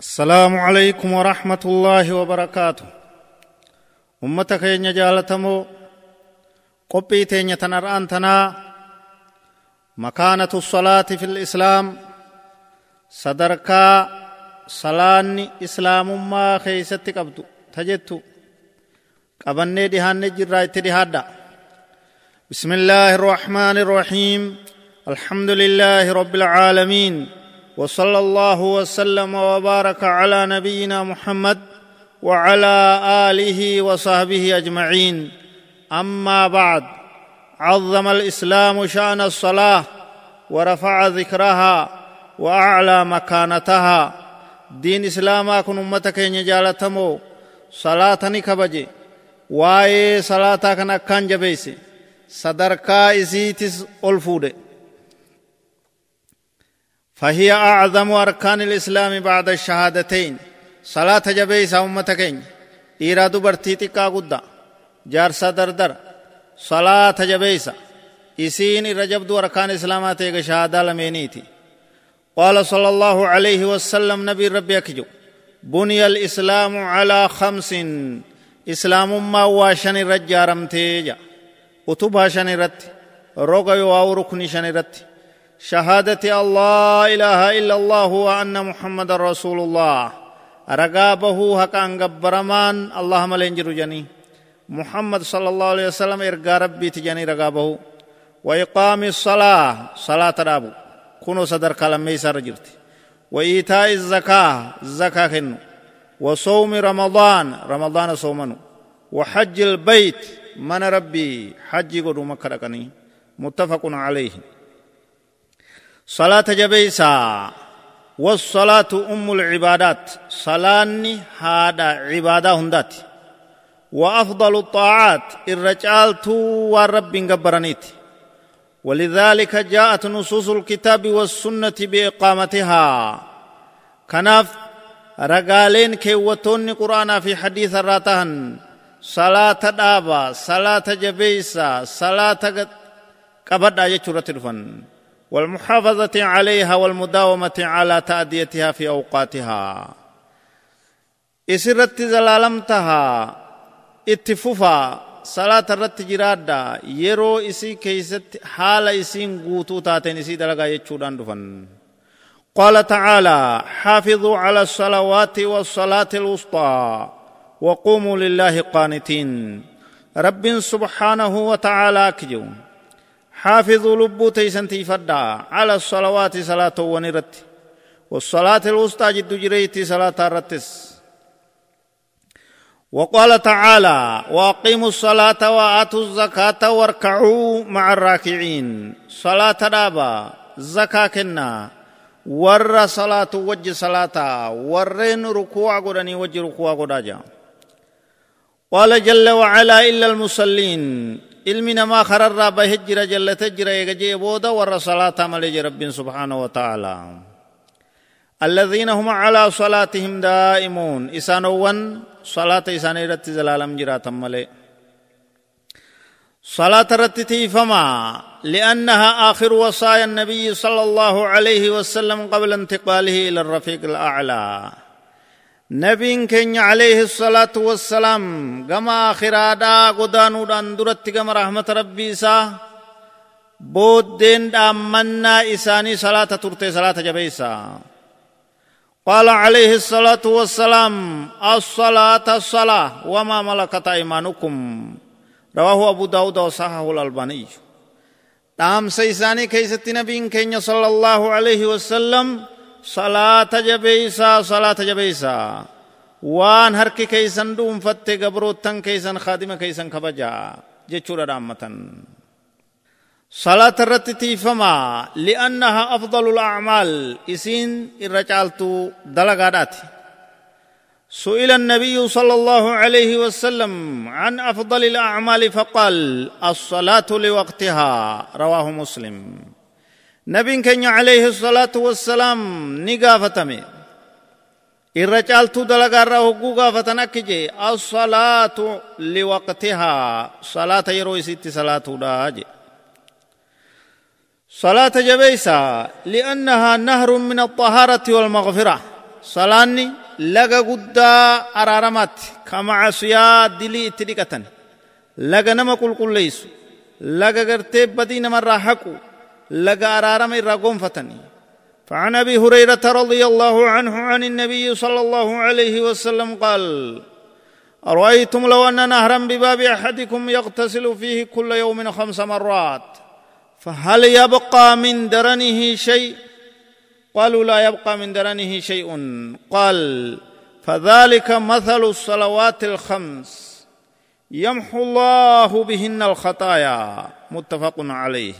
السلام عليكم ورحمة الله وبركاته. أمتك يا جالتمو قبي تين تنران تنا مكانة الصلاة في الإسلام صدركا صلاني إسلام ما خيست قبض تجدت قبني دهان جرى اتدهادا بسم الله الرحمن الرحيم. الحمد لله رب العالمين. وصلى الله وسلم وبارك على نبينا محمد وعلى آله وصحبه أجمعين. أما بعد عظم الإسلام شأن الصلاة ورفع ذكرها وأعلى مكانتها. دين اسلاما كن أمتك جالتمو صلاة كبجي واي صلاة كان كان جبيسي صدركا اسيتس ألفوده. فهي أعظم أركان الإسلام بعد الشهادتين. صلاة جبيسة أمتكين. إيرادو برتيتكا قد جارسا دردر. صلاة جبيسة إسين رجبدو أركان إسلامات شهادة لمينيتي. قال صلى الله عليه وسلم نبي ربي أكجو. بني الإسلام على خمس. إسلام ما واشن رجارم تيجا. أتوبها شن رت. رغي واو ركن شن رت. شهادة الله إله إلا الله وأن محمد رسول الله. رقابه حقا قبرمان اللهم لنجر جني. محمد صلى الله عليه وسلم إرقى ربي تجني رقابه وإقام الصلاة. صلاة رابو. كنو صدر كلام ميسر جرتي. وإيتاء الزكاة. الزكاة خنو. وصوم رمضان. رمضان صومنو. وحج البيت. من ربي. حج قدو مكرقني متفق عليه. صلاة جبيسا والصلاة أم العبادات صلاني هذا عبادة هندات وأفضل الطاعات الرجال تو والرب قبرنيت ولذلك جاءت نصوص الكتاب والسنة بإقامتها. كناف رقالين كيوتون قرآن في حديث الراتهن. صلاة دابا صلاة جبيسا صلاة قبضة يجرة الفن والمحافظة عليها والمداومة على تأديتها في أوقاتها. إسرت زلالمتها إتفوفا صلاة الرت جرادا يرو إسي كيست حال إسين قوتو تاتين إسي دلقا يتشودان دفن قال تعالى حافظوا على الصلوات والصلاة الوسطى وقوموا لله قانتين. رب سبحانه وتعالى كجون. حافظوا لبو تيسن تيفدا على الصلوات صلاة ونرت والصلاة الوسطى جد جريتي صلاة الرتس وقال تعالى وأقيموا الصلاة وآتوا الزكاة واركعوا مع الراكعين. صلاة دابا زكاة كنا. ور صلاة وجه صلاة ورين ركوع قدني وجه ركوع قداجا. قال جل وعلا إلا المصلين. Ilmi namaa kararraa bahe jira jallate jira eega booda warra salaataa malee je rabbiin subhaanahu wa الذين هم على صلاتهم دائمون. إسانوان صلاة إسان رت زلالم جراتا ملي صلاة رتتي فما لأنها آخر وصايا النبي صلى الله عليه وسلم قبل انتقاله إلى الرفيق الأعلى. كن عليه الصلاة والسلام كما آخرادا قدانو دان درت كما رحمة ربي سا. بودين دامنا إساني صلاة ترتي صلاة جبيسا قال عليه الصلاة والسلام الصلاة الصلاة وما ملكت أيمانكم رواه أبو داود وصححه الألباني دام سيساني كيست نبين كن صلى الله عليه وسلم صلاة جبيسا صلاة جبيسا. وان هرك كيسن دوم فت قبروتن كيسن خادم كيسن كبجا جچورا رامتن. صلاة الرتتي فما لأنها أفضل الأعمال. إسين الرجالت دلقادات سئل النبي صلى الله عليه وسلم عن أفضل الأعمال فقال الصلاة لوقتها. رواه مسلم. نبي كان عليه الصلاة والسلام نقافتمي irra caaltuu dalagaarraa hogguu gaafatan akki jee assalaatu liwaqtihaa salaata yeroo isitti salaatuudha jee صلاة جبيسة لأنها نهر من الطهارة والمغفرة laga guddaa araaramaatti ka macasiyaa dilii itti dhiqatan laga nama qulqulleeysu laga gartee badii namarraa haqu laga araarama irraa gonfatanii فعن ابي هريره رضي الله عنه عن النبي صلى الله عليه وسلم قال ارايتم لو ان نهرا بباب احدكم يغتسل فيه كل يوم خمس مرات فهل يبقى من درنه شيء قالوا لا يبقى من درنه شيء قال فذلك مثل الصلوات الخمس يمحو الله بهن الخطايا متفق عليه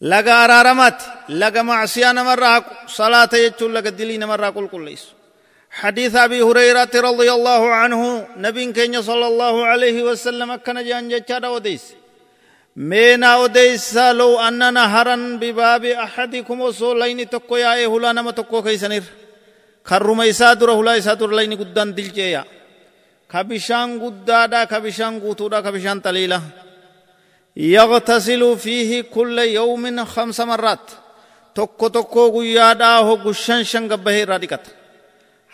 laga araaramaati laga macsiyaa namarraa haqu salaata jechuun laga dilii namarraa qulqulleessu حديث أبي هريرة رضي الله عنه نبي كين صلى الله عليه وسلم كان جان جتشاد وديس مينا وديس لو أن نهرا بباب أحدكم وصولين تكو يا إهلا نما تكو كيسنير خرم إسادر هلا إسادر لين قدان دلجيا كبشان قدادا كبشان قوتودا كبشان تليلا يغتسل فيه كل يوم خمس مرات tokko tokko guyyaadhaa hoggu shan shan gabbahee irraa dhiqata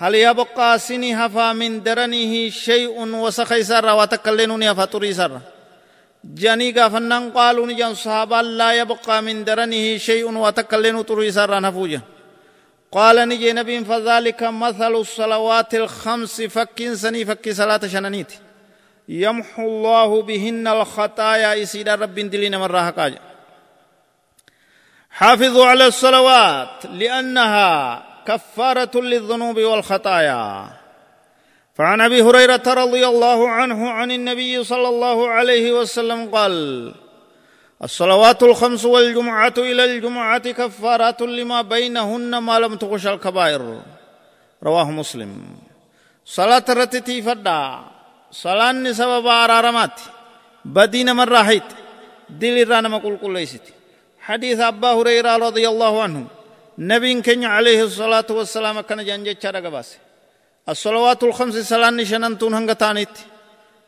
hal yabqaa sini hafaa min daranihi shay'un wasaka isaarraa waa takka illee nuni hafaa xurii isaarra janii gaafannaan qaaluu ni jan sahaabaan laa yabqaa min daranihi shay'un waa takka illee nu xurii isaarraan hafuu jan قال نجي نبي فذلك مثل الصلوات الخمس فكين سني فكي صلاة شنانيتي يمحو الله بهن الخطايا إسيد رب دلين من راها حافظوا على الصلوات لأنها كفارة للذنوب والخطايا. فعن أبي هريرة رضي الله عنه عن النبي صلى الله عليه وسلم قال الصلوات الخمس والجمعة إلى الجمعة كفارات لما بينهن ما لم تغش الكبائر. رواه مسلم. صلاة رتتي فدا salaanni sababa araaramaatti badii namarraa hayti dil irraa nama qulqulleeysiti أبا هريرة رضي الله عنه نبي كن عليه الصلاة والسلام كان جانجة شارع باس الصلوات الخمس سلان شننتون هنگ تانيت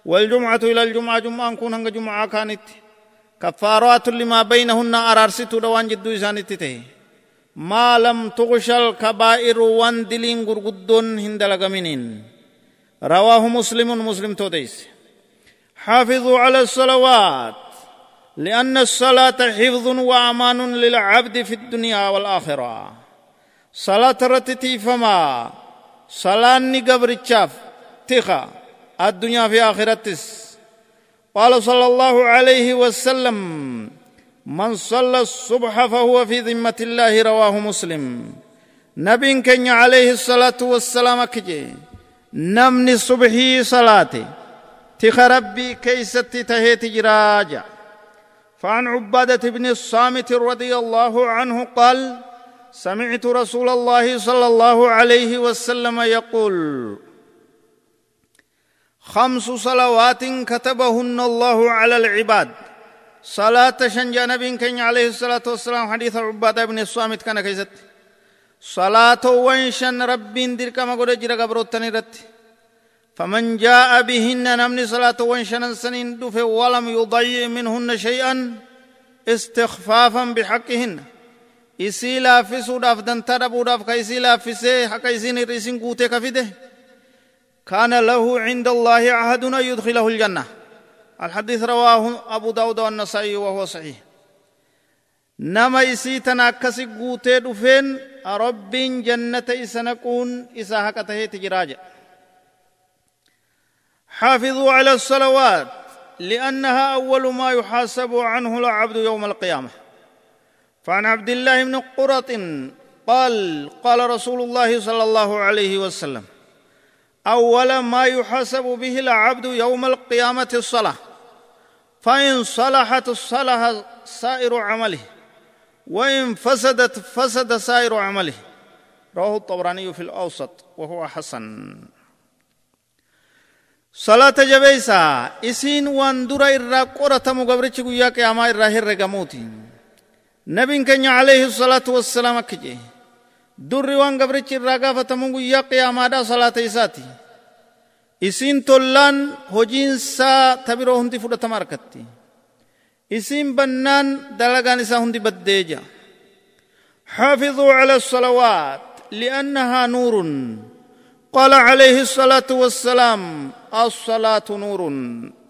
والجمعة إلى الجمعة جمعة كون هنگ جمعة كانت كفارات لما بينهن أرارسيتو دوان جدو إسانت تهي ما لم تغشل كبائر وان دلين غرغدون هندلغمينين رواه مسلم مسلم توديس. حافظوا على الصلوات لأن الصلاة حفظ وأمان للعبد في الدنيا والآخرة. صلاة رتتي فما صلاة نقبر الشاف تخا الدنيا في آخرتس قال صلى الله عليه وسلم من صلى الصبح فهو في ذمة الله رواه مسلم. نبي كن عليه الصلاة والسلام كجي. نمني صبحي صلاتي. تخ ربي كيست تهيت جراجا فعن عبادة بن الصامت رضي الله عنه قال سمعت رسول الله صلى الله عليه وسلم يقول خمس صلوات كتبهن الله على العباد. صلاة شنجا نبي كان عليه الصلاة والسلام. حديث عبادة بن الصامت كان كيست. Salaatoowwan shan rabbiin dirqama godhe jira gabroottan irratti فمن جاء بهن نمني صلاة وانشنا سنين دف ولم يضيع منهن شيئا استخفافا بحقهن laaffisuudhaaf dantaa dhabuudhaaf ka isii laaffisee haqa isiin irra isin guutee kafide kaana lahu cinda allaahi ahadun an yudkilahu ljanna الحديث رواه أبو داود والنسائي وهو صحيح nama isii tana akkasi guutee dhufeen rabbiin jannata isa naquun isa haqa taheeti jiraa jedha. حافظوا على الصلوات لأنها أول ما يحاسب عنه العبد يوم القيامة فعن عبد الله بن قرط قال قال رسول الله صلى الله عليه وسلم أول ما يحاسب به العبد يوم القيامة الصلاة فإن صلحت صلح سائر عمله وإن فسدت فسد سائر عمله. رواه الطبراني في الأوسط وهو حسن. صلاة جبيسا إسين وان درا إرى قرة مقبرتش قيا قياما إرى هرقموتي نبي كان عليه الصلاة والسلام كجي. در وان قبرتش إرى قافة مقيا قياما دا صلاة إساتي. إسين تولان هجين تبرو هندي ماركتي. Isin bannaan dalagaan isaa hundi baddeeja حافظوا على الصلوات لانها نور قال عليه الصلاه والسلام الصلاه نور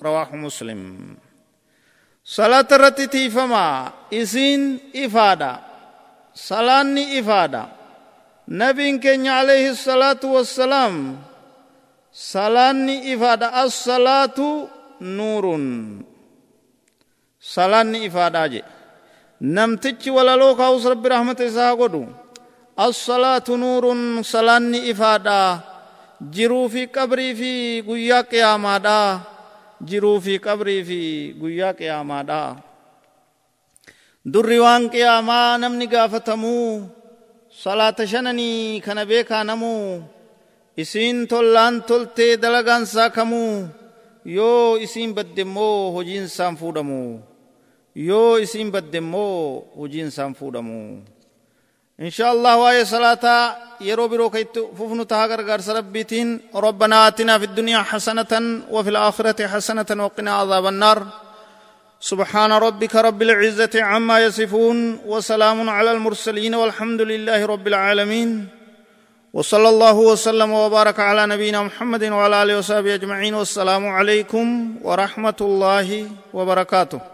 رواه مسلم صلاه الرتي فما اسين افاده صلاني افاده نبي كن عليه الصلاه والسلام صلاني افاده الصلاه نور صلاني افاده جي namtichi walaloo kaa'us rabbi rahmata isaa godhu assalaatu nuurun salaanni ifaadha jiruu fi qabrii fi guyyaa qiyaamaadha jiruu fi qabrii fi guyyaa qiyaamaadha durri waan qiyaamaa namni gaafatamuu salaata shananii kana beekaa namuu isiin tollaan toltee dalagaan saakamuu yoo isiin badde immoo hojiinsaan fuudhamuu badde immoo hojiin isaan fuudhamu insha allah waa'ee salaataa yeroo biroo ka itti fufnu tahaa gargaarsa rabbiitiin ربنا آتنا في الدنيا حسنة وفي الآخرة حسنة وقنا عذاب النار سبحان ربك رب العزة عما يصفون وسلام على المرسلين والحمد لله رب العالمين وصلى الله وسلم وبارك على نبينا محمد وعلى آله وصحبه أجمعين والسلام عليكم ورحمة الله وبركاته